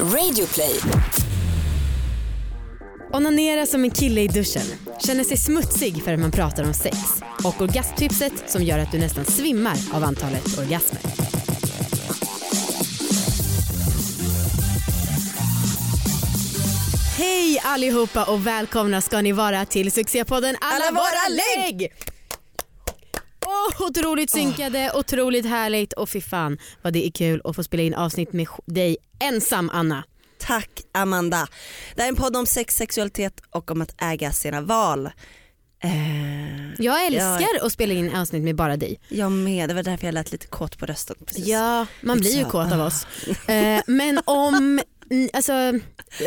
Radioplay. Onanera som en kille i duschen. Känner sig smutsig för att man pratar om sex. Och orgasmtipset som gör att du nästan svimmar av antalet orgasmer. Hej allihopa och välkomna ska ni vara till succépodden Alla, Alla våra lägg! Otroligt synkade, otroligt härligt och fy fan vad det är kul att få spela in avsnitt med dig ensam Anna. Tack Amanda. Det här är en podd om sex, sexualitet och om att äga sina val. Eh, Jag älskar att spela in avsnitt med bara dig. jag med, det var därför jag lät lite kåt på rösten. Precis. Ja, man blir ju Så, kåt av ah. oss. Eh, men om, alltså,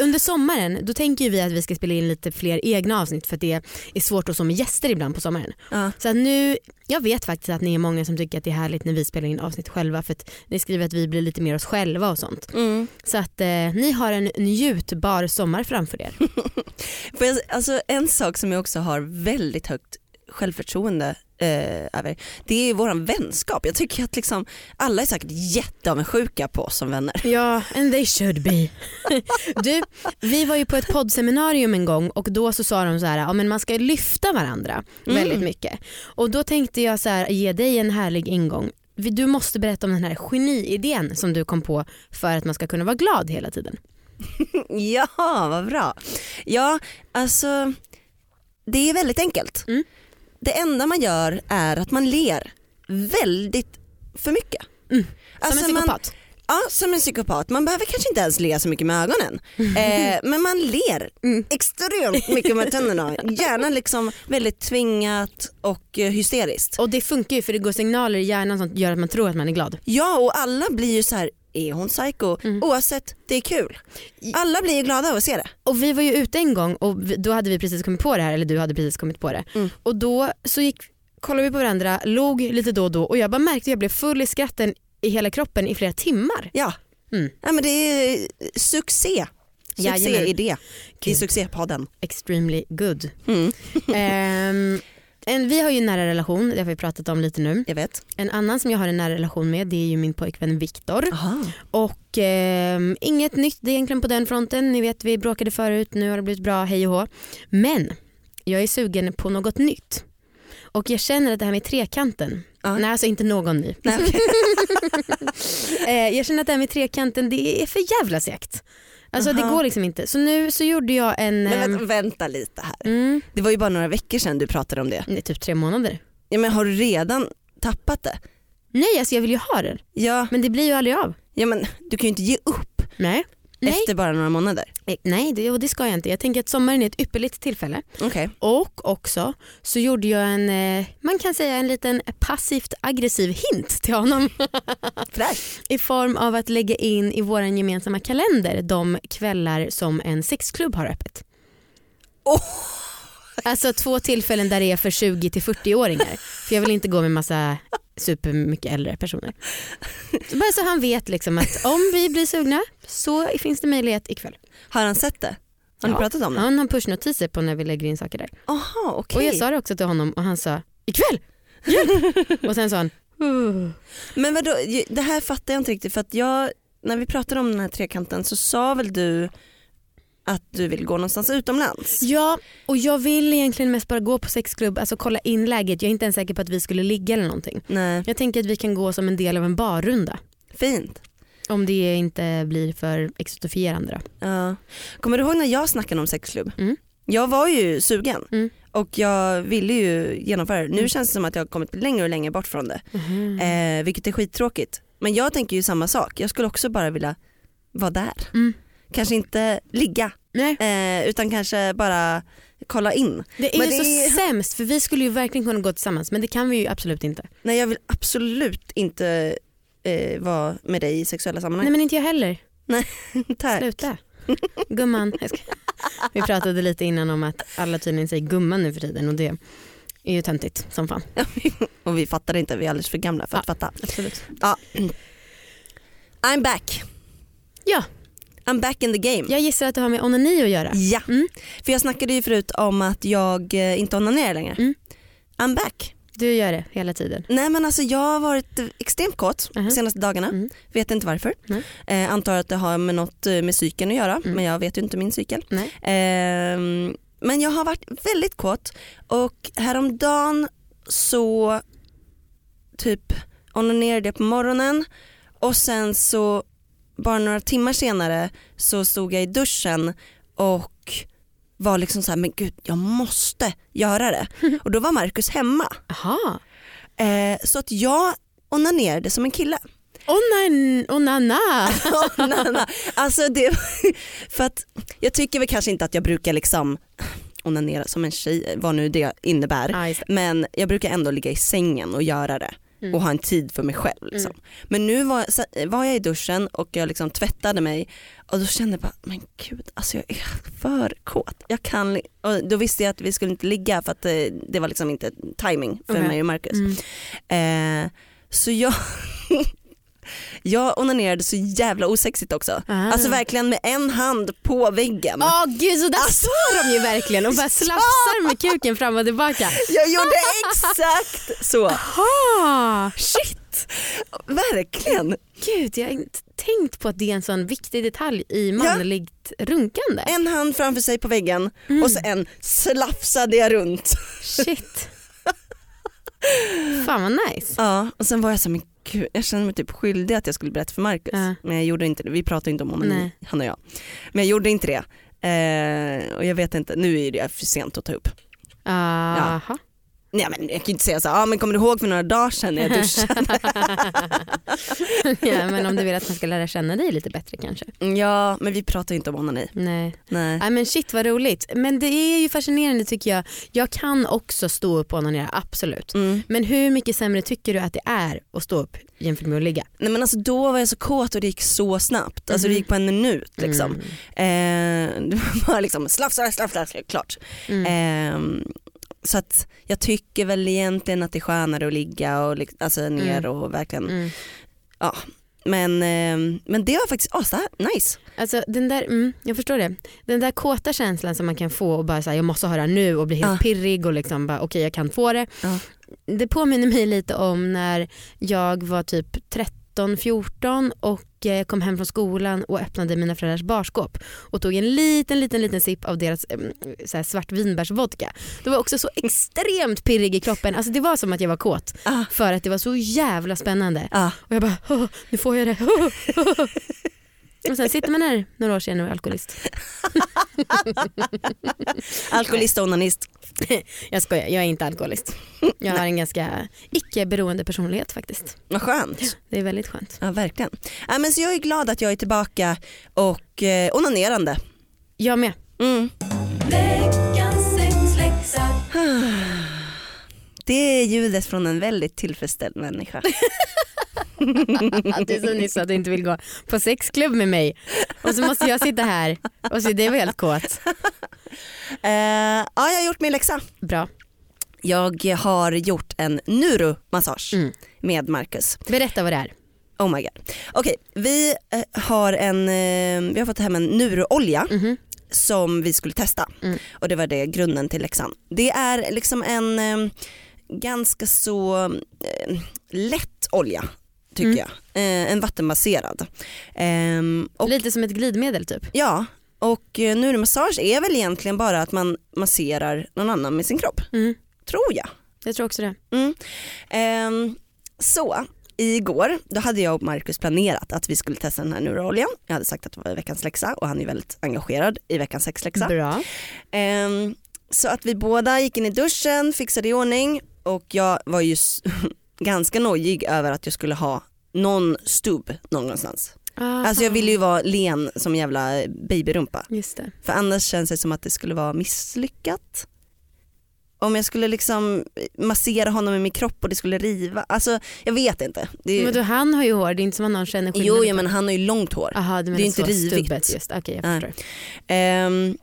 under sommaren då tänker vi att vi ska spela in lite fler egna avsnitt för att det är svårt att med gäster ibland på sommaren. Ja. Så nu, jag vet faktiskt att ni är många som tycker att det är härligt när vi spelar in avsnitt själva för att ni skriver att vi blir lite mer oss själva och sånt. Mm. Så att eh, ni har en njutbar sommar framför er. Alltså, en sak som jag också har väldigt högt självförtroende eh, över det är våran vänskap. Jag tycker att liksom, alla är säkert jätteavundsjuka på oss som vänner. Ja, and they should be. Du, vi var ju på ett poddseminarium en gång och då så sa de så här, ja, men man ska lyfta varandra Mm. väldigt mycket. Och då tänkte jag så här, ge dig en härlig ingång. Du måste berätta om den här geniidén som du kom på för att man ska kunna vara glad hela tiden. Ja, vad bra. Ja, alltså det är väldigt enkelt. Mm. Det enda man gör är att man ler väldigt för mycket. Mm. Alltså, som en man- psykopat. Ja, som en psykopat. Man behöver kanske inte ens le så mycket med ögonen. Eh, men man ler Mm. extremt mycket med tänderna. Gärna liksom väldigt tvingat och eh, hysteriskt. Och det funkar ju för det går signaler i hjärnan som gör att man tror att man är glad. Ja och alla blir ju så här, är hon psycho? Mm. Oavsett, det är kul. Alla blir ju glada av att se det. Och vi var ju ute en gång och då hade vi precis kommit på det här, eller du hade precis kommit på det. Mm. Och då så gick, kollade vi på varandra, låg lite då och då och jag bara märkte att jag blev full i skratten i hela kroppen i flera timmar. Ja, Mm. ja men det är succé. Succéidé i succépodden. Extremely good. Mm. Ehm, en, vi har ju en nära relation, det har vi pratat om lite nu. Jag vet. En annan som jag har en nära relation med det är ju min pojkvän Viktor. Och ehm, inget nytt egentligen på den fronten. Ni vet vi bråkade förut, nu har det blivit bra, hej och hå. Men jag är sugen på något nytt. Och jag känner att det här med trekanten, Ja. nej alltså inte någon ny. Nej, okej. Eh, jag känner att det här med trekanten det är för jävla segt. Alltså det Aha. går liksom inte. Så nu så gjorde jag en... Men ehm, vänta, vänta lite här. mm, Det var ju bara några veckor sedan du pratade om det. det är typ tre månader. Ja, men har du redan tappat det? Nej alltså jag vill ju ha det. Ja, Men det blir ju aldrig av. ja men du kan ju inte ge upp Nej. Nej, efter bara några månader. Eh, nej det, och det ska jag inte. Jag tänker att sommaren är ett ypperligt tillfälle. Okej. Och också så gjorde jag en, eh, man kan säga en liten passivt aggressiv hint till honom. I form av att lägga in i vår gemensamma kalender de kvällar som en sexklubb har öppet. Åh. Alltså två tillfällen där det är för 20 till 40-åringar. För jag vill inte gå med massa supermycket äldre personer. Så bara så han vet liksom att om vi blir sugna så finns det möjlighet ikväll. Har han sett det? Har ni Ja. pratat om det? Han har pushnotiser på när vi lägger in saker där. Jaha okej. Och jag sa det också till honom och han sa ikväll, hjälp! och sen sa han "Uh." Men vadå, det här fattar jag inte riktigt för att jag, när vi pratade om den här trekanten så sa väl du att du vill gå någonstans utomlands? Ja och jag vill egentligen mest bara gå på sexklubb, alltså kolla in läget. Jag är inte ens säker på att vi skulle ligga eller någonting. Nej, Jag tänker att vi kan gå som en del av en barrunda. fint. Om det inte blir för exotifierande då. Ja. Kommer du ihåg när jag snackade om sexklubb? Mm. Jag var ju sugen Mm. och jag ville ju genomföra det. Nu känns det som att jag har kommit längre och längre bort från det. Eh, vilket är skittråkigt. Men jag tänker ju samma sak. Jag skulle också bara vilja vara där. Kanske inte ligga Nej, eh, utan kanske bara kolla in. det är Men ju det så är- sämst för vi skulle ju verkligen kunna gå tillsammans men det kan vi ju absolut inte. Nej jag vill absolut inte eh, vara med dig i sexuella sammanhang. Nej men inte jag heller. Tack. Sluta. Gumman. Vi pratade lite innan om att alla tydligen säger gumman nu för tiden och det är ju töntigt som fan. Och vi fattar inte, vi är alldeles för gamla för att Ja. fatta. Absolut. Ja. I'm back. Ja, I'm back in the game. jag gissar att det har med onani att göra. Ja, Mm. för jag snackade ju förut om att jag eh, inte onanerar längre. Mm. I'm back. Du gör det hela tiden. Nej men alltså jag har varit extremt kåt de Mhm. senaste dagarna. Mm. Vet inte varför. Eh, antar att det har med något eh, med cykeln att göra Mm. men jag vet ju inte min cykel. Ehm, men jag har varit väldigt kåt och häromdagen så typ onanerade jag på morgonen och sen så bara några timmar senare så stod jag i duschen och var liksom så här, men gud jag måste göra det. Och då var Markus hemma. Aha. Eh, så att jag onanerade som en kille. Onan, onana. Alltså det, för att jag tycker väl kanske inte att jag brukar liksom onanera som en tjej, vad nu det innebär. Men jag brukar ändå ligga i sängen och göra det Mm. och ha en tid för mig själv. Liksom. Men nu var, var jag i duschen och jag liksom tvättade mig och då kände jag bara, men gud alltså jag är för kåt. Jag kan, och då visste jag att vi skulle inte ligga för att det, det var liksom inte timing för Okej. mig och Marcus. Mm. Eh, så jag, jag onanerade så jävla osexigt också. Ah. Alltså verkligen med en hand på väggen. Åh gud så där Alltså- står de ju verkligen och bara slafsar med kuken fram och tillbaka. Jag gjorde exakt så. Ah, Shit, verkligen. gud jag har inte tänkt på att det är en sån viktig detalj i manligt runkande. En hand framför sig på väggen Mm. och så en slafsade jag runt. Shit. Fan vad nice. Ja, och sen var jag så men gud, jag kände mig typ skyldig att jag skulle berätta för Marcus. Ja. Men jag gjorde inte det, vi pratade inte om onani, Nej. han och jag. Men jag gjorde inte det. Eh, och jag vet inte, nu är det för sent att ta upp. Aha. Nej men jag kan ju inte säga så, ah, men kommer du ihåg för några dagar sedan när jag duschade? ja, men om du vill att man ska lära känna dig lite bättre kanske. ja men vi pratar inte om onani. Nej. Nej. Nej men shit vad roligt. Men det är ju fascinerande tycker jag. Jag kan också stå upp och onanera, absolut. Mm. Men hur mycket sämre tycker du att det är att stå upp jämfört med att ligga? Nej men alltså då var jag så kåt och det gick så snabbt. Alltså det Mhm. gick på en minut liksom. Mm. Eh, det var bara liksom slaff, slaff klart. Mm. Ehm, så att jag tycker väl egentligen att det är skönare att ligga och alltså ner Mm. och verkligen, Mm. ja. Men, ehm, men det var faktiskt oh, nice. Alltså den där, mm, jag förstår det. Den där kåta känslan som man kan få och bara säga jag måste ha det nu och bli helt Ja. pirrig och liksom bara okej jag kan få det. Ja. Det påminner mig lite om när jag var typ 13-14 och eh, kom hem från skolan och öppnade mina föräldrars barskåp och tog en liten liten liten sipp av deras eh, så här svartvinbärsvodka. Det var också så extremt pirrig i kroppen. Alltså det var som att jag var kåt Ah, för att det var så jävla spännande. ah. Och jag bara, "Åh, nu får jag det. och sen sitter man här några år senare och är alkoholist. Alkoholist och onanist. Jag skojar, jag är inte alkoholist. Jag har en ganska icke-beroende personlighet faktiskt. Vad skönt. Det är väldigt skönt. Ja verkligen. Ja, men så jag är glad att jag är tillbaka och eh, onanerande. Jag med. Mm. Det är ljudet från en väldigt tillfredsställd människa. Du som nyss att du inte vill gå på sexklubb med mig och så måste jag sitta här och se dig vara helt kåt. Eh, ja, jag har gjort min läxa. Bra. Jag har gjort en neuromassage Mm. med Marcus. Berätta vad det är. Oh my god. Okej, vi eh, har en, eh, vi har fått hem en neuroolja Mhm. som vi skulle testa Mm. och det var det grunden till läxan. Det är liksom en ganska så eh, lätt olja tycker Mm. jag. Eh, en vattenbaserad. Ehm, och, Lite som ett glidmedel typ. ja, och eh, neuromassage är väl egentligen bara att man masserar någon annan med sin kropp, Mm. tror jag. Jag tror också det. Mm. Ehm, så igår då hade jag och Marcus planerat att vi skulle testa den här neurooljan. Jag hade sagt att det var veckans läxa och han är väldigt engagerad i veckans sexläxa. Bra. Ehm, så att vi båda gick in i duschen, fixade i ordning och jag var ju ganska nojig över att jag skulle ha någon stubb någonstans. Alltså jag ville ju vara len som jävla babyrumpa. Just det. För annars känns det som att det skulle vara misslyckat. Om jag skulle liksom massera honom i min kropp och det skulle riva. Alltså jag vet inte. Är, Men då, han har ju hår, det är inte som att någon känner skillnad. jo, jo men han har ju långt hår. Aha, du menar det är inte rivigt. stubbet just. Okej jag förstår. Ehm,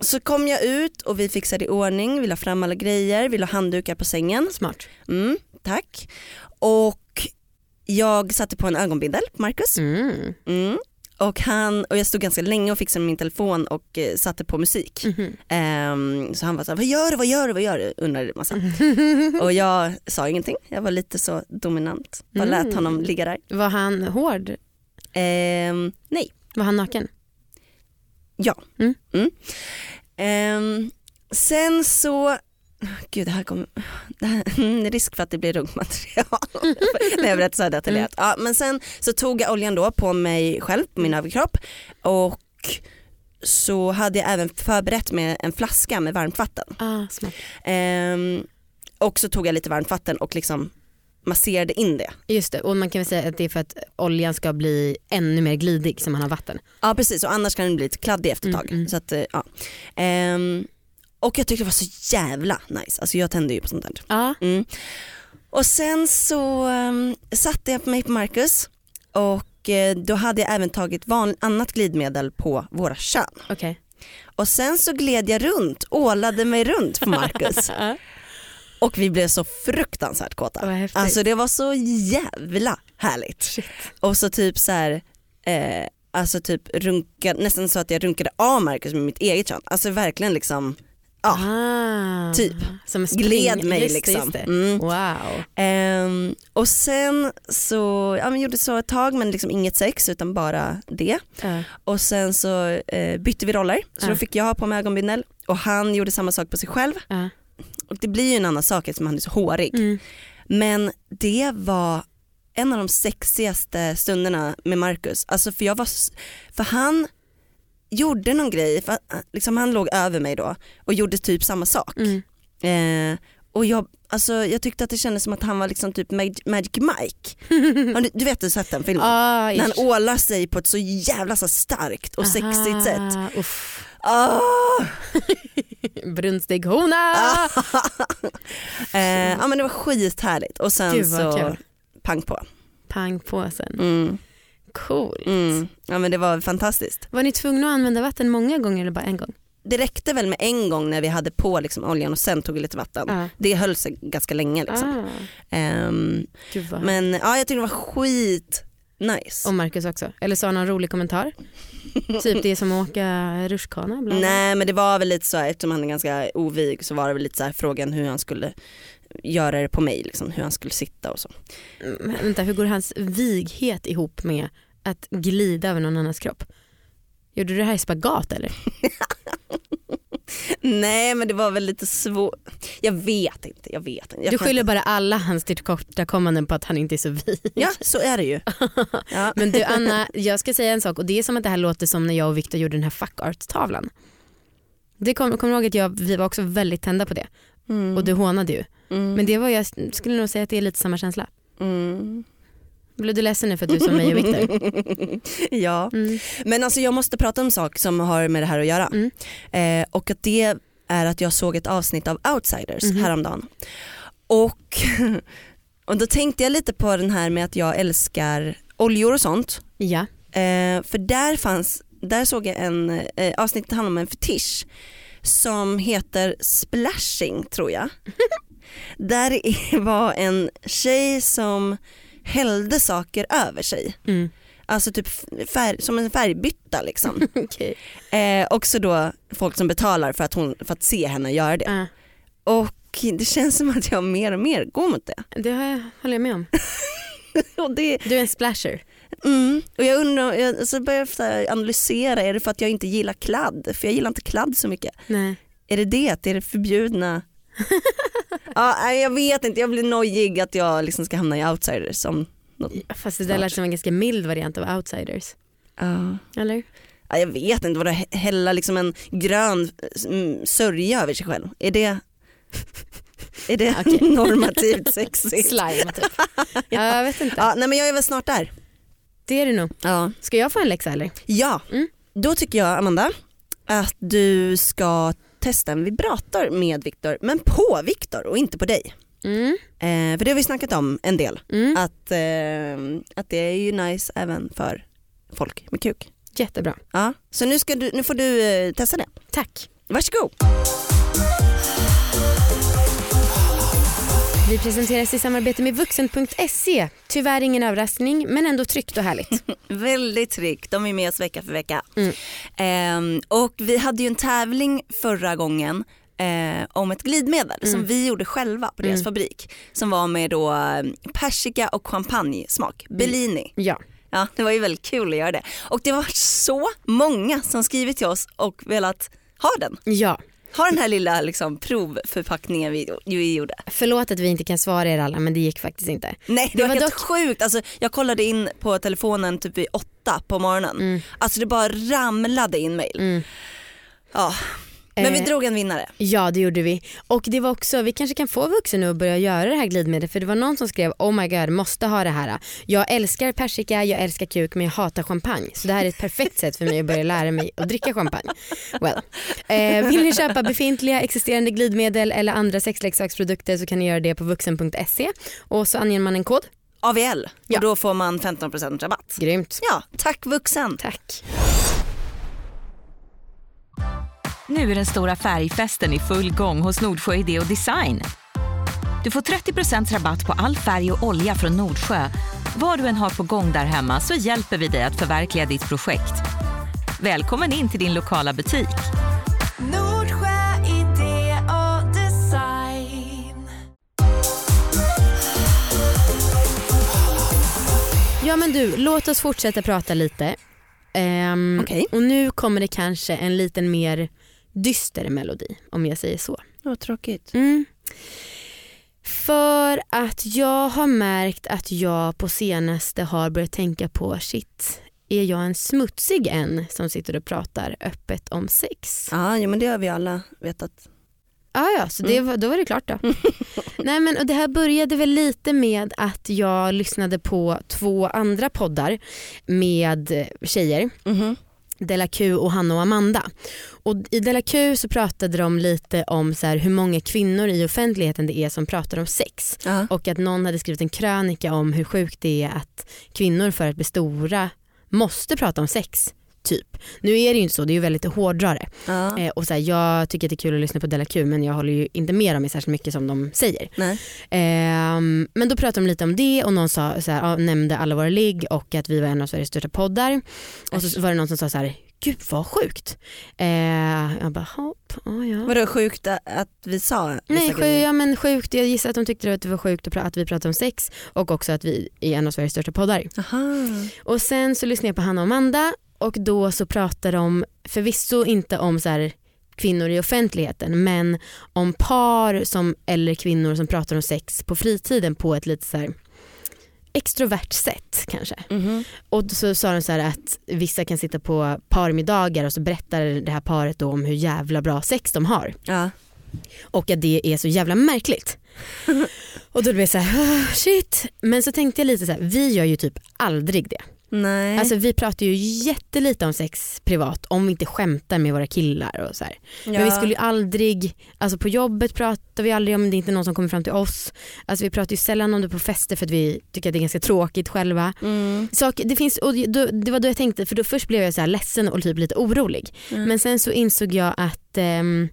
så kom jag ut och vi fixade i ordning, vi la fram alla grejer, vi la handdukar på sängen. Smart. Mm, tack. Och jag satte på en ögonbindel på Marcus. Mm. Mm. och, han, och jag stod ganska länge och fixade min telefon och eh, satte på musik. Mhm. Ehm, så han var så här, vad gör du, vad gör du, vad gör du? Undrade massa. och jag sa ingenting, jag var lite så dominant. Bara lät Mm. honom ligga där. Var han hård? Ehm, nej, Var han naken? ja. Mm. Ehm, sen så, gud det här kommer, det här, mm, risk för att det blir runkmaterial när jag berättar så här detaljerat. Ja, men sen så tog jag oljan då på mig själv, på min överkropp och så hade jag även förberett med en flaska med varmt vatten. Ah, smart. Ehm, och så tog jag lite varmt vatten och liksom masserade in det. Just det, och man kan väl säga att det är för att oljan ska bli ännu mer glidig som man har vatten. Ja precis och annars kan den bli lite kladdig efter ett Mm, tag. mm. Så att, eh, ja. Ehm, och jag tyckte det var så jävla nice, alltså jag tänder ju på sånt där. Ja, Mm. Och sen så um, satte jag mig på Marcus och eh, då hade jag även tagit van, annat glidmedel på våra kön. okej. Och sen så gled jag runt, ålade mig runt på Marcus och vi blev så fruktansvärt kåta. Alltså det var så jävla härligt. Shit. Och så typ så här, eh, alltså typ runka, nästan så att jag runkade av Marcus med mitt eget kön. Alltså verkligen liksom, ja, Ah, typ. Som spring. gled mig just liksom. just. Mm. Wow. Ehm, och sen så, ja men gjorde så ett tag men liksom inget sex utan bara det. Ja. Och sen så eh, bytte vi roller så Ja. då fick jag ha på mig ögonbindel och han gjorde samma sak på sig själv. Och det blir ju en annan sak eftersom han är så hårig. Mm. Men det var en av de sexigaste stunderna med Marcus. Alltså för jag var, för han gjorde någon grej, för, att, liksom han låg över mig då och gjorde typ samma sak. Mm. Eh, och jag, alltså, jag tyckte att det kändes som att han var liksom typ Mag- Magic Mike. Du, du vet du sett den filmen? Ah, När han ålar sig på ett så jävla så starkt och sexigt sätt. Aha, Uff. Ah! Brunstig hona. Eh, ja men det var skithärligt och sen så kul. pang på. Pang på sen. Mm, Coolt. mm. Ja men det var fantastiskt. Var ni tvungna att använda vatten många gånger eller bara en gång? Det räckte väl med en gång när vi hade på liksom oljan och sen tog vi lite vatten. Ja. Det höll sig ganska länge liksom. Gud vad men ja jag tyckte det var skit nice. Och Marcus också. Eller sa han någon rolig kommentar? typ det är som att åka rutschkana. Nej men det var väl lite så här, eftersom han är ganska ovig så var det väl lite så här frågan hur han skulle göra det på mig, liksom, hur han skulle sitta och så. Mm, Vänta, hur går hans vighet ihop med att glida över någon annans kropp? Gjorde du det här i spagat eller? Nej men det var väl lite svårt, jag vet inte, jag vet inte. Jag Du skyller inte- bara alla hans tillkortakommanden på att han inte är så vig. Ja så är det ju. Ja. Men du Anna, jag ska säga en sak och det är som att det här låter som när jag och Viktor gjorde den här fuck art-tavlan. Det kom, kommer du ihåg att jag, vi var också väldigt tända på det Mm. och du hånade ju. Mm. Men det var jag skulle nog säga att det är lite samma känsla. Mm. Blev du ledsen nu för att du som mig och Viktor? ja. Mm. Men alltså jag måste prata om en sak som har med det här att göra. Mm. Eh, och att det är att jag såg ett avsnitt av Outsiders Mhm. häromdagen. Och, och då tänkte jag lite på den här med att jag älskar oljor och sånt. Ja. Eh, för där fanns, där såg jag en eh, avsnitt som handlar om en fetisch som heter splashing tror jag. där var en tjej som hällde saker över sig. Mm. Alltså typ färg, som en färgbytta liksom. Okej. Eh, också då folk som betalar för att, hon, för att se henne göra det. Ah, Och det känns som att jag mer och mer går mot det. det har jag, håller jag med om. Det Du är en splasher. mm, och jag undrar, jag så börjar jag analysera, är det för att jag inte gillar kladd? För jag gillar inte kladd så mycket. Nej. Är det det? Att det är det förbjudna? ja, jag vet inte, jag blir nojig att jag liksom ska hamna i outsiders. Som något. Fast det där lät som en ganska mild variant av outsiders. Ja. Eller? Ja, jag vet inte, vad det hälla liksom en grön mm, sörja över sig själv. Är det, är det Okej. normativt sexigt? Slime typ. ja, jag vet inte. Ja, nej men jag är väl snart där. Det är det nog. Ja. Ska jag få en läxa eller? ja, Mm. då tycker jag Amanda att du ska testa en vibrator med Viktor, men på Viktor och inte på dig. Mm. Eh, för det har vi snackat om en del, Mm. att, eh, att det är ju nice även för folk med kuk. Jättebra. Ja. Så nu, ska du, nu får du eh, testa det. Tack. Varsågod. Vi presenteras i samarbete med vuxen.se. Tyvärr ingen överraskning men ändå tryggt och härligt. Väldigt tryggt, de är med oss vecka för vecka. Mm. Ehm, och vi hade ju en tävling förra gången eh, om ett glidmedel Mm. som vi gjorde själva på deras Mm. fabrik. Som var med då persika och champagnesmak, Mm. Bellini. Ja. Ja, det var ju väldigt kul att göra det. Och det var så många som skrivit till oss och velat ha den. ja. Ha den här lilla liksom, provförpackningen vi, vi gjorde. Förlåt att vi inte kan svara er alla men det gick faktiskt inte. Nej det, Det var, helt dock- sjukt. Alltså, jag kollade in på telefonen typ vid åtta på morgonen. Mm. Alltså det bara ramlade in mail. Mm. Ja. Men vi Eh, drog en vinnare. Ja det gjorde vi. Och det var också, vi kanske kan få vuxen nu att börja göra det här glidmedlet för det var någon som skrev oh my god måste ha det här. Jag älskar persika, jag älskar kuk men jag hatar champagne. Så det här är ett perfekt sätt för mig att börja lära mig att dricka champagne. Well. Eh, vill ni köpa befintliga existerande glidmedel eller andra sexleksaksprodukter så kan ni göra det på vuxen.se och så anger man en kod. AVL Ja. och då får man 15% rabatt. Grymt. Ja, tack vuxen. Tack. Nu är den stora färgfesten i full gång hos Nordsjö Idé och Design. Du får 30 rabatt på all färg och olja från Nordsjö. Vad du än har på gång där hemma så hjälper vi dig att förverkliga ditt projekt. Välkommen in till din lokala butik. Nordsjö idé och design. Ja men du, låt oss fortsätta prata lite. Ehm, Okej. Och nu kommer det kanske en liten mer dyster melodi om jag säger så. Vad tråkigt. Mm. För att jag har märkt att jag på senaste har börjat tänka på shit, är jag en smutsig en som sitter och pratar öppet om sex? Ja, ja men det har vi alla vetat. Ah, ja, så det var, då var det klart då. Nej, men, och det här började väl lite med att jag lyssnade på två andra poddar med tjejer. Mhm. Della Q och Hanna och Amanda. Och I Della Q så pratade de lite om så hur många kvinnor i offentligheten det är som pratar om sex. Ja. Och att någon hade skrivit en krönika om hur sjukt det är att kvinnor för att bli stora måste prata om sex. Typ. Nu är det ju inte så, det är ju väldigt hårdrare. Ja. Eh, och så här, jag tycker att det är kul att lyssna på Della Q men jag håller ju inte med dem i särskilt mycket som de säger. Nej. Ehm, men då pratade de lite om det och någon sa, så här, ja, nämnde alla våra ligg och att vi var en av Sveriges största poddar. Och så var det någon som sa så här, gud vad sjukt. Eh, jag bara, hopp, oh, ja. Var det sjukt att vi sa Nej, grejer? ja, men sjukt. Jag gissar att de tyckte att det var sjukt att vi pratade om sex och också att vi är en av Sveriges största poddar. Aha. Och sen så lyssnade jag på Hanna och Amanda och då så pratade de förvisso inte om så här kvinnor i offentligheten men om par som, eller kvinnor som pratar om sex på fritiden på ett lite så här extrovert sätt kanske. Mhm. Och så sa de så här att vissa kan sitta på parmiddagar och så berättar det här paret då om hur jävla bra sex de har Ja. och att det är så jävla märkligt. och då blev jag så här, "Ah, shit. Men så tänkte jag lite så här, vi gör ju typ aldrig det. Nej. Alltså vi pratar ju jättelite om sex privat om vi inte skämtar med våra killar och så här. Men Ja. vi skulle ju aldrig, alltså på jobbet pratar vi aldrig om det är inte någon som kommer fram till oss. Alltså vi pratar ju sällan om det på fester för att vi tycker att det är ganska tråkigt själva. Mm. Sak, det, finns, och då, det var då jag tänkte, för då först blev jag så här ledsen och typ lite orolig. Mm. Men sen så insåg jag att ehm,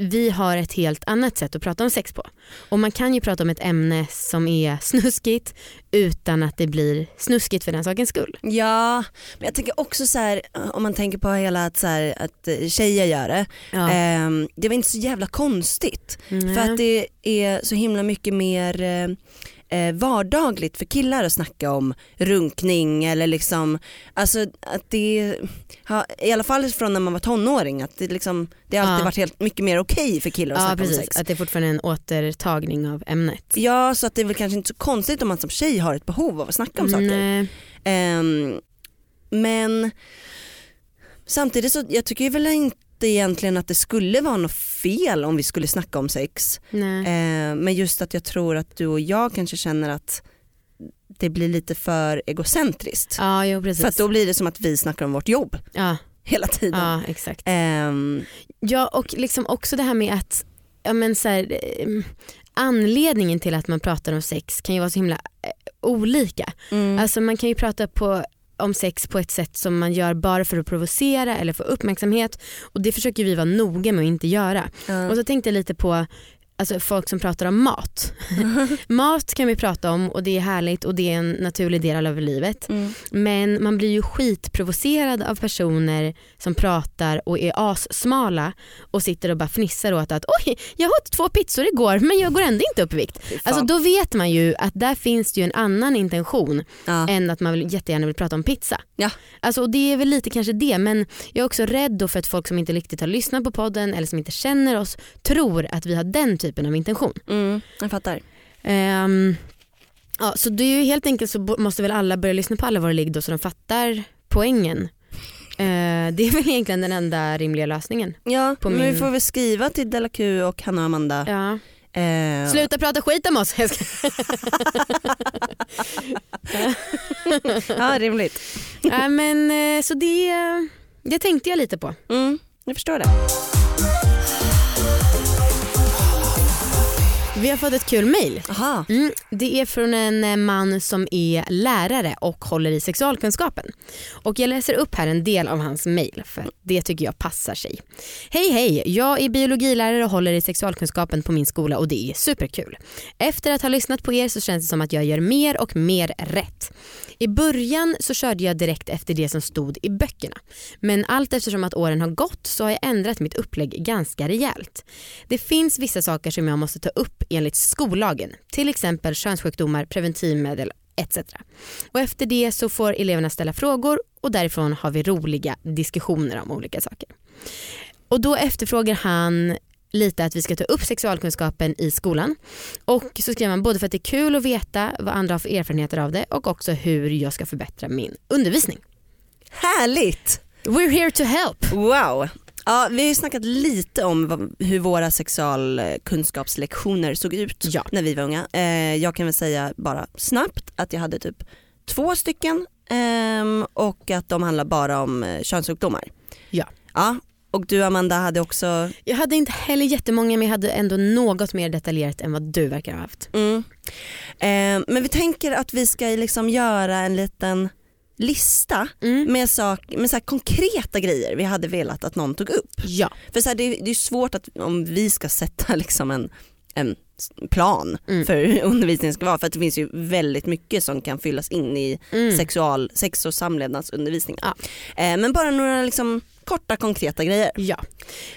vi har ett helt annat sätt att prata om sex på. Och man kan ju prata om ett ämne som är snuskigt utan att det blir snuskigt för den sakens skull. Ja, men jag tänker också så här om man tänker på hela att, så här, att eh, tjejer gör det. Ja. ehm, det var inte så jävla konstigt. Mm. För att det är så himla mycket mer eh, eh, vardagligt för killar att snacka om runkning eller liksom, alltså att det, ha, i alla fall från när man var tonåring, att det, liksom, det har alltid Ja. varit helt mycket mer okej för killar att ja snacka om precis, sex. att det är fortfarande en återtagning av ämnet. Ja så att det är väl kanske inte så konstigt om man som tjej har ett behov av att snacka om saker. Ehm, men samtidigt så jag tycker väl inte egentligen att det skulle vara något fel om vi skulle snacka om sex. Ehm, men just att jag tror att du och jag kanske känner att det blir lite för egocentriskt. Ja, jo, precis. För att då blir det som att vi snackar om vårt jobb ja, hela tiden. ja, exakt. Ehm, Ja och liksom också det här med att ja, men så här, eh, anledningen till att man pratar om sex kan ju vara så himla eh, olika. mm, Alltså man kan ju prata på, om sex på ett sätt som man gör bara för att provocera eller få uppmärksamhet och det försöker vi vara noga med att inte göra. ja. Och så tänkte jag lite på alltså folk som pratar om mat. mat kan vi prata om och det är härligt och det är en naturlig del av livet. Mm. Men man blir ju skitprovocerad av personer som pratar och är assmala och sitter och bara fnissar åt att oj jag åt två pizzor igår men jag går ändå inte upp i vikt. Alltså då vet man ju att där finns det ju en annan intention ja. än att man vill, jättegärna vill prata om pizza. Ja. Alltså, och det är väl lite kanske det men jag är också rädd för att folk som inte riktigt har lyssnat på podden eller som inte känner oss tror att vi har den typen av intention. Mm, jag fattar. Ehm, ja, så det är ju helt enkelt så måste väl alla börja lyssna på alla våra ligg då så de fattar poängen. Eh, det är väl egentligen den enda rimliga lösningen. Ja, men vi min- får väl skriva till Della Q och Hanna och Amanda. Ja. Eh, Sluta prata skit om oss. Ja, rimligt. ja, men, eh, så det, det tänkte jag lite på. Mm, jag förstår det. Vi har fått ett kul mail. Aha. Mm, det är från en eh, man som är lärare och håller i sexualkunskapen. Och jag läser upp här en del av hans mail för det tycker jag passar sig. Hej hej, jag är biologilärare och håller i sexualkunskapen på min skola och det är superkul. Efter att ha lyssnat på er så känns det som att jag gör mer och mer rätt. I början så körde jag direkt efter det som stod i böckerna. Men allt eftersom att åren har gått så har jag ändrat mitt upplägg ganska rejält. Det finns vissa saker som jag måste ta upp enligt skollagen. Till exempel könssjukdomar, preventivmedel etc. Och efter det så får eleverna ställa frågor och därifrån har vi roliga diskussioner om olika saker. Och då efterfrågar han lite att vi ska ta upp sexualkunskapen i skolan. Och så skriver man både för att det är kul att veta vad andra har för erfarenheter av det och också hur jag ska förbättra min undervisning. Härligt! We're here to help. Wow. Ja, vi har ju snackat lite om vad, hur våra sexualkunskapslektioner såg ut Ja. när vi var unga. Eh, jag kan väl säga bara snabbt att jag hade typ två stycken ehm, och att de handlar bara om eh, könssjukdomar. Ja. ja. Och du Amanda hade också, Jag hade inte heller jättemånga men jag hade ändå något mer detaljerat än vad du verkar ha haft. mm. Ehm, men vi tänker att vi ska liksom göra en liten lista Mm. med, sak, med så konkreta grejer vi hade velat att någon tog upp. Ja. För så här, det, är- det är svårt att om vi ska sätta liksom en, en plan Mm. för hur undervisningen ska vara för att det finns ju väldigt mycket som kan fyllas in i Mm. sexual, sex och samlevnadsundervisningen. Ja. Eh, men bara några liksom korta konkreta grejer. Ja.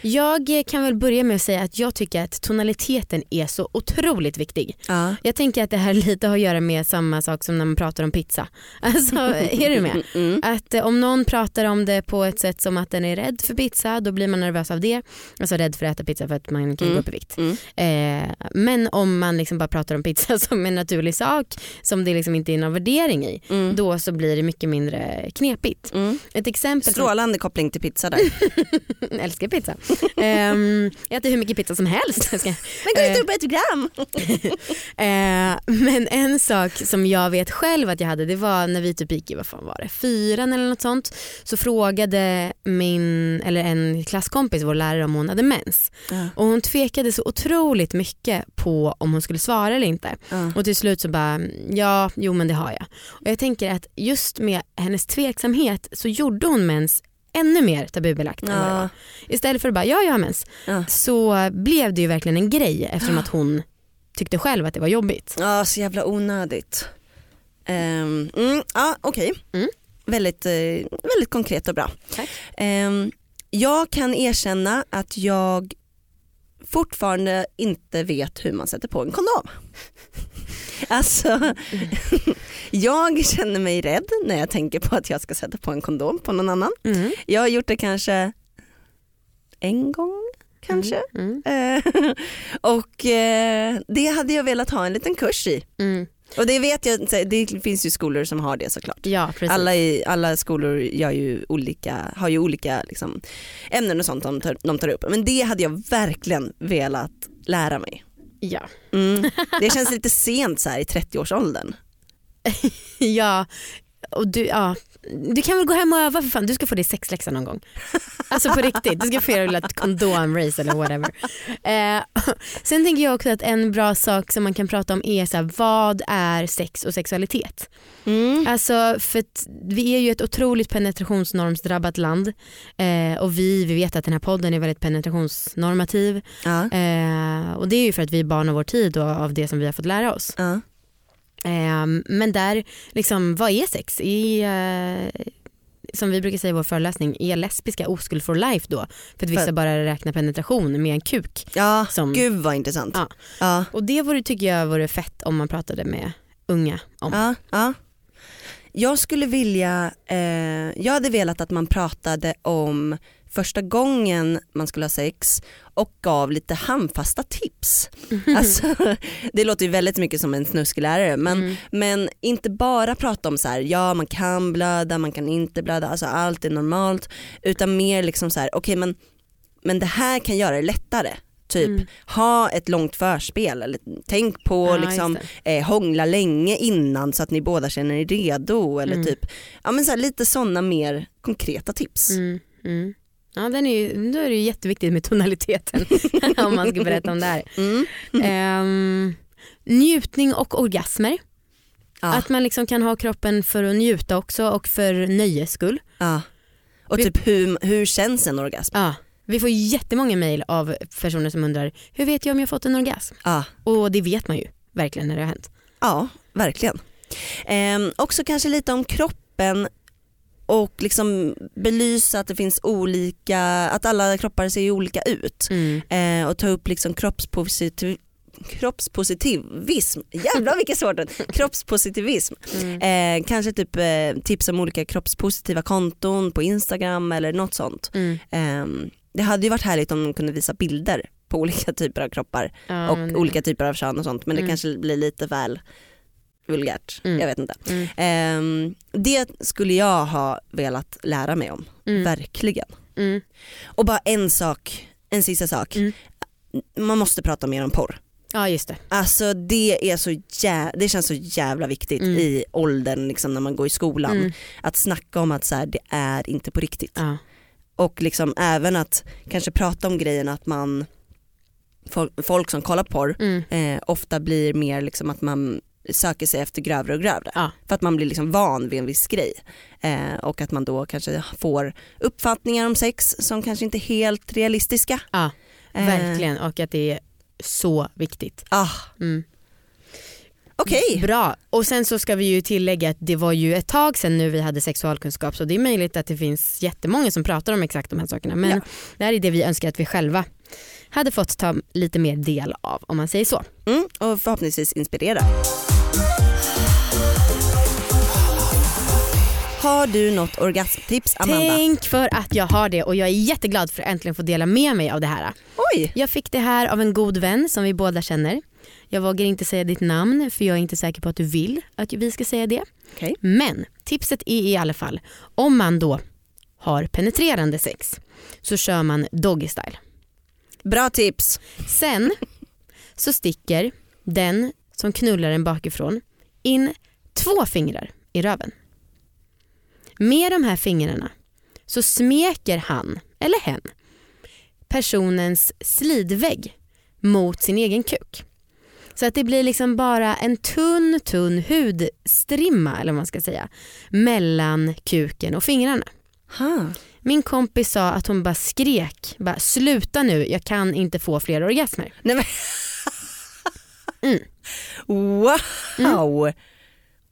Jag kan väl börja med att säga att jag tycker att tonaliteten är så otroligt viktig. Ja. Jag tänker att det här lite har att göra med samma sak som när man pratar om pizza. Alltså, är du med? Mm. Att eh, om någon pratar om det på ett sätt som att den är rädd för pizza då blir man nervös av det. Alltså rädd för att äta pizza för att man kan Mm. gå upp i vikt. Mm. Eh, men om man liksom bara pratar om pizza som en naturlig sak som det liksom inte är någon värdering i Mm. då så blir det mycket mindre knepigt. Mm. Ett exempel Strålande koppling till pizza där. älskar pizza. Ehm, jag äter hur mycket pizza som helst. Men gå Eh, inte upp ett gram! Eh, men en sak som jag vet själv att jag hade det var när vi typ gick i vad fan var det, fyran eller något sånt så frågade min, eller en klasskompis, vår lärare om hon hade mens. Ja. Och hon tvekade så otroligt mycket på om hon skulle svara eller inte. Ja. Och till slut så bara, ja jo men det har jag. Och jag tänker att just med hennes tveksamhet så gjorde hon mens ännu mer tabubelagt än vad det var. Ja. Istället för att bara, ja jag har mens. Ja. Så blev det ju verkligen en grej eftersom att hon tyckte själv att det var jobbigt. Ja, så jävla onödigt. Um, mm, ja, okej. Mm. Väldigt, eh, väldigt konkret och bra. Ehm, jag kan erkänna att jag fortfarande inte vet hur man sätter på en kondom. Alltså, jag känner mig rädd när jag tänker på att jag ska sätta på en kondom på någon annan. Mm. Jag har gjort det kanske en gång kanske. Mm. Eh, och eh, det hade jag velat ha en liten kurs i. Mm. Och det vet jag, det finns ju skolor som har det såklart. Ja. Alla, i, alla skolor gör ju olika, har ju olika liksom, ämnen och sånt de tar, de tar upp. Men det hade jag verkligen velat lära mig. Ja. Mm. Det känns lite sent så här i 30-årsåldern. ja, och du, ja, du kan väl gå hem och öva för fan, du ska få dig sexläxa någon gång. Alltså på riktigt, du ska få göra ett kondomrace eller whatever. Eh, sen tänker jag också att en bra sak som man kan prata om är så här, vad är sex och sexualitet? Mm. Alltså för att vi är ju ett otroligt penetrationsnormsdrabbat land eh, och vi, vi vet att den här podden är väldigt penetrationsnormativ Ja. eh, och det är ju för att vi är barn av vår tid och av det som vi har fått lära oss. Ja. Eh, men där, liksom, vad är sex? Är, eh, som vi brukar säga i vår föreläsning, är lesbiska oskuld for life då? För att vissa För- bara räknar penetration med en kuk. ja, Som- gud vad intressant. Ja. Ja. Och det vore, tycker jag vore fett om man pratade med unga om. Ja, ja. Jag skulle vilja, eh, jag hade velat att man pratade om första gången man skulle ha sex och gav lite handfasta tips. Alltså, det låter ju väldigt mycket som en snuskelärare men, Mm. men inte bara prata om så här, ja man kan blöda, man kan inte blöda, alltså allt är normalt utan mer liksom så här, okej men, men det här kan göra det lättare. Typ Mm. ha ett långt förspel eller tänk på Ja, liksom eh, hångla länge innan så att ni båda känner er redo eller Mm. typ, ja men så här, lite sådana mer konkreta tips. Mm, mm. Ja, den är ju, då är det ju jätteviktigt med tonaliteten om man ska berätta om det här. Mm. Ehm, njutning och orgasmer. Ja, Att man liksom kan ha kroppen för att njuta också och för nöjes skull. ja. Och Vi- typ hur, hur känns en orgasm? Ja. Vi får jättemånga mejl av personer som undrar hur vet jag om jag fått en orgasm? Ja, Och det vet man ju verkligen när det har hänt. ja verkligen. Ehm, också kanske lite om kroppen och liksom belysa att det finns olika, att alla kroppar ser olika ut. Mm. Eh, och ta upp liksom kroppspositiv, kroppspositivism, jävlar vilket svårt ord. kroppspositivism. Mm. Eh, kanske typ eh, tips om olika kroppspositiva konton på Instagram eller något sånt. Mm. Eh, det hade ju varit härligt om de kunde visa bilder på olika typer av kroppar och olika typer av kön och sånt men det Mm. kanske blir lite väl vulgärt. Mm. Jag vet inte. Mm. Eh, det skulle jag ha velat lära mig om, Mm. verkligen. Mm. Och bara en sak, en sista sak. Mm. Man måste prata mer om porr. Ja just det. Alltså det, är så jä- det känns så jävla viktigt Mm. i åldern liksom, när man går i skolan. Att snacka om att så här, det är inte på riktigt. Ja. Och liksom även att kanske prata om grejen att man, folk, folk som kollar porr Mm. eh, ofta blir mer liksom att man söker sig efter grövre och grövre. Ja. För att man blir liksom van vid en viss grej. Eh, och att man då kanske får uppfattningar om sex som kanske inte är helt realistiska. Ja, Eh, verkligen och att det är så viktigt. Ah, Mm. Okej, Bra, och sen så ska vi ju tillägga att det var ju ett tag sedan nu vi hade sexualkunskap så det är möjligt att det finns jättemånga som pratar om exakt de här sakerna men Ja. det här är det vi önskar att vi själva hade fått ta lite mer del av om man säger så. mm, och förhoppningsvis inspirera. Har du något orgasmtips Amanda? Tänk för att jag har det och jag är jätteglad för att äntligen få dela med mig av det här. Oj, Jag fick det här av en god vän som vi båda känner. Jag vågar inte säga ditt namn för jag är inte säker på att du vill att vi ska säga det. Okej. Men tipset är i alla fall om man då har penetrerande sex så kör man doggy style. bra tips. Sen så sticker den som knullar en bakifrån in två fingrar i röven. Med de här fingrarna så smeker han eller hen personens slidvägg mot sin egen kuk. Så att det blir liksom bara en tunn tunn hudstrimma eller vad man ska säga mellan kuken och fingrarna. Ha. Min kompis sa att hon bara skrek, bara, sluta nu jag kan inte få fler orgasmer. Nej, men... Mm. Wow!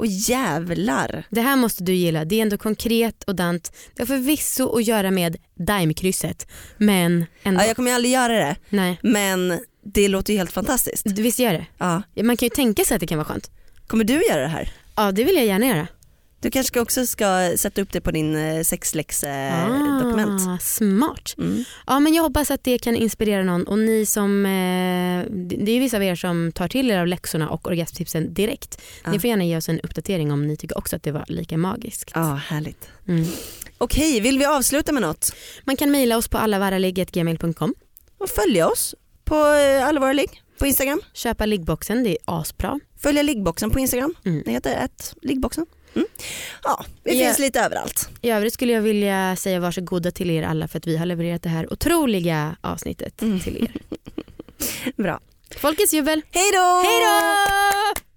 Och jävlar. Det här måste du gilla, det är ändå konkret och dant. Det har förvisso att göra med daimkrysset men ändå. Ja, jag kommer ju aldrig göra det Nej, men det låter ju helt fantastiskt. visst gör det? Ja. Man kan ju tänka sig att det kan vara skönt. Kommer du göra det här? Ja det vill jag gärna göra. Du kanske också ska sätta upp det på din eh, sexläx-dokument. Ah, smart. Mm. Ja men jag hoppas att det kan inspirera någon och ni som, eh, det är vissa av er som tar till er av läxorna och orgasmtipsen direkt. Ni Ja. får gärna ge oss en uppdatering om ni tycker också att det var lika magiskt. Ja, härligt. Mm. Okej, vill vi avsluta med något? Man kan mejla oss på allavarraligg.gmail.com. Och följa oss på eh, alla våra ligg på Instagram. Köpa liggboxen, det är asbra. Följa liggboxen på Instagram. Mm. Det heter ett liggboxen. Ja, vi finns lite överallt. I övrigt skulle jag vilja säga varsågoda till er alla för att vi har levererat det här otroliga avsnittet till er. Bra. Folkets jubel. Hej då! Hej då!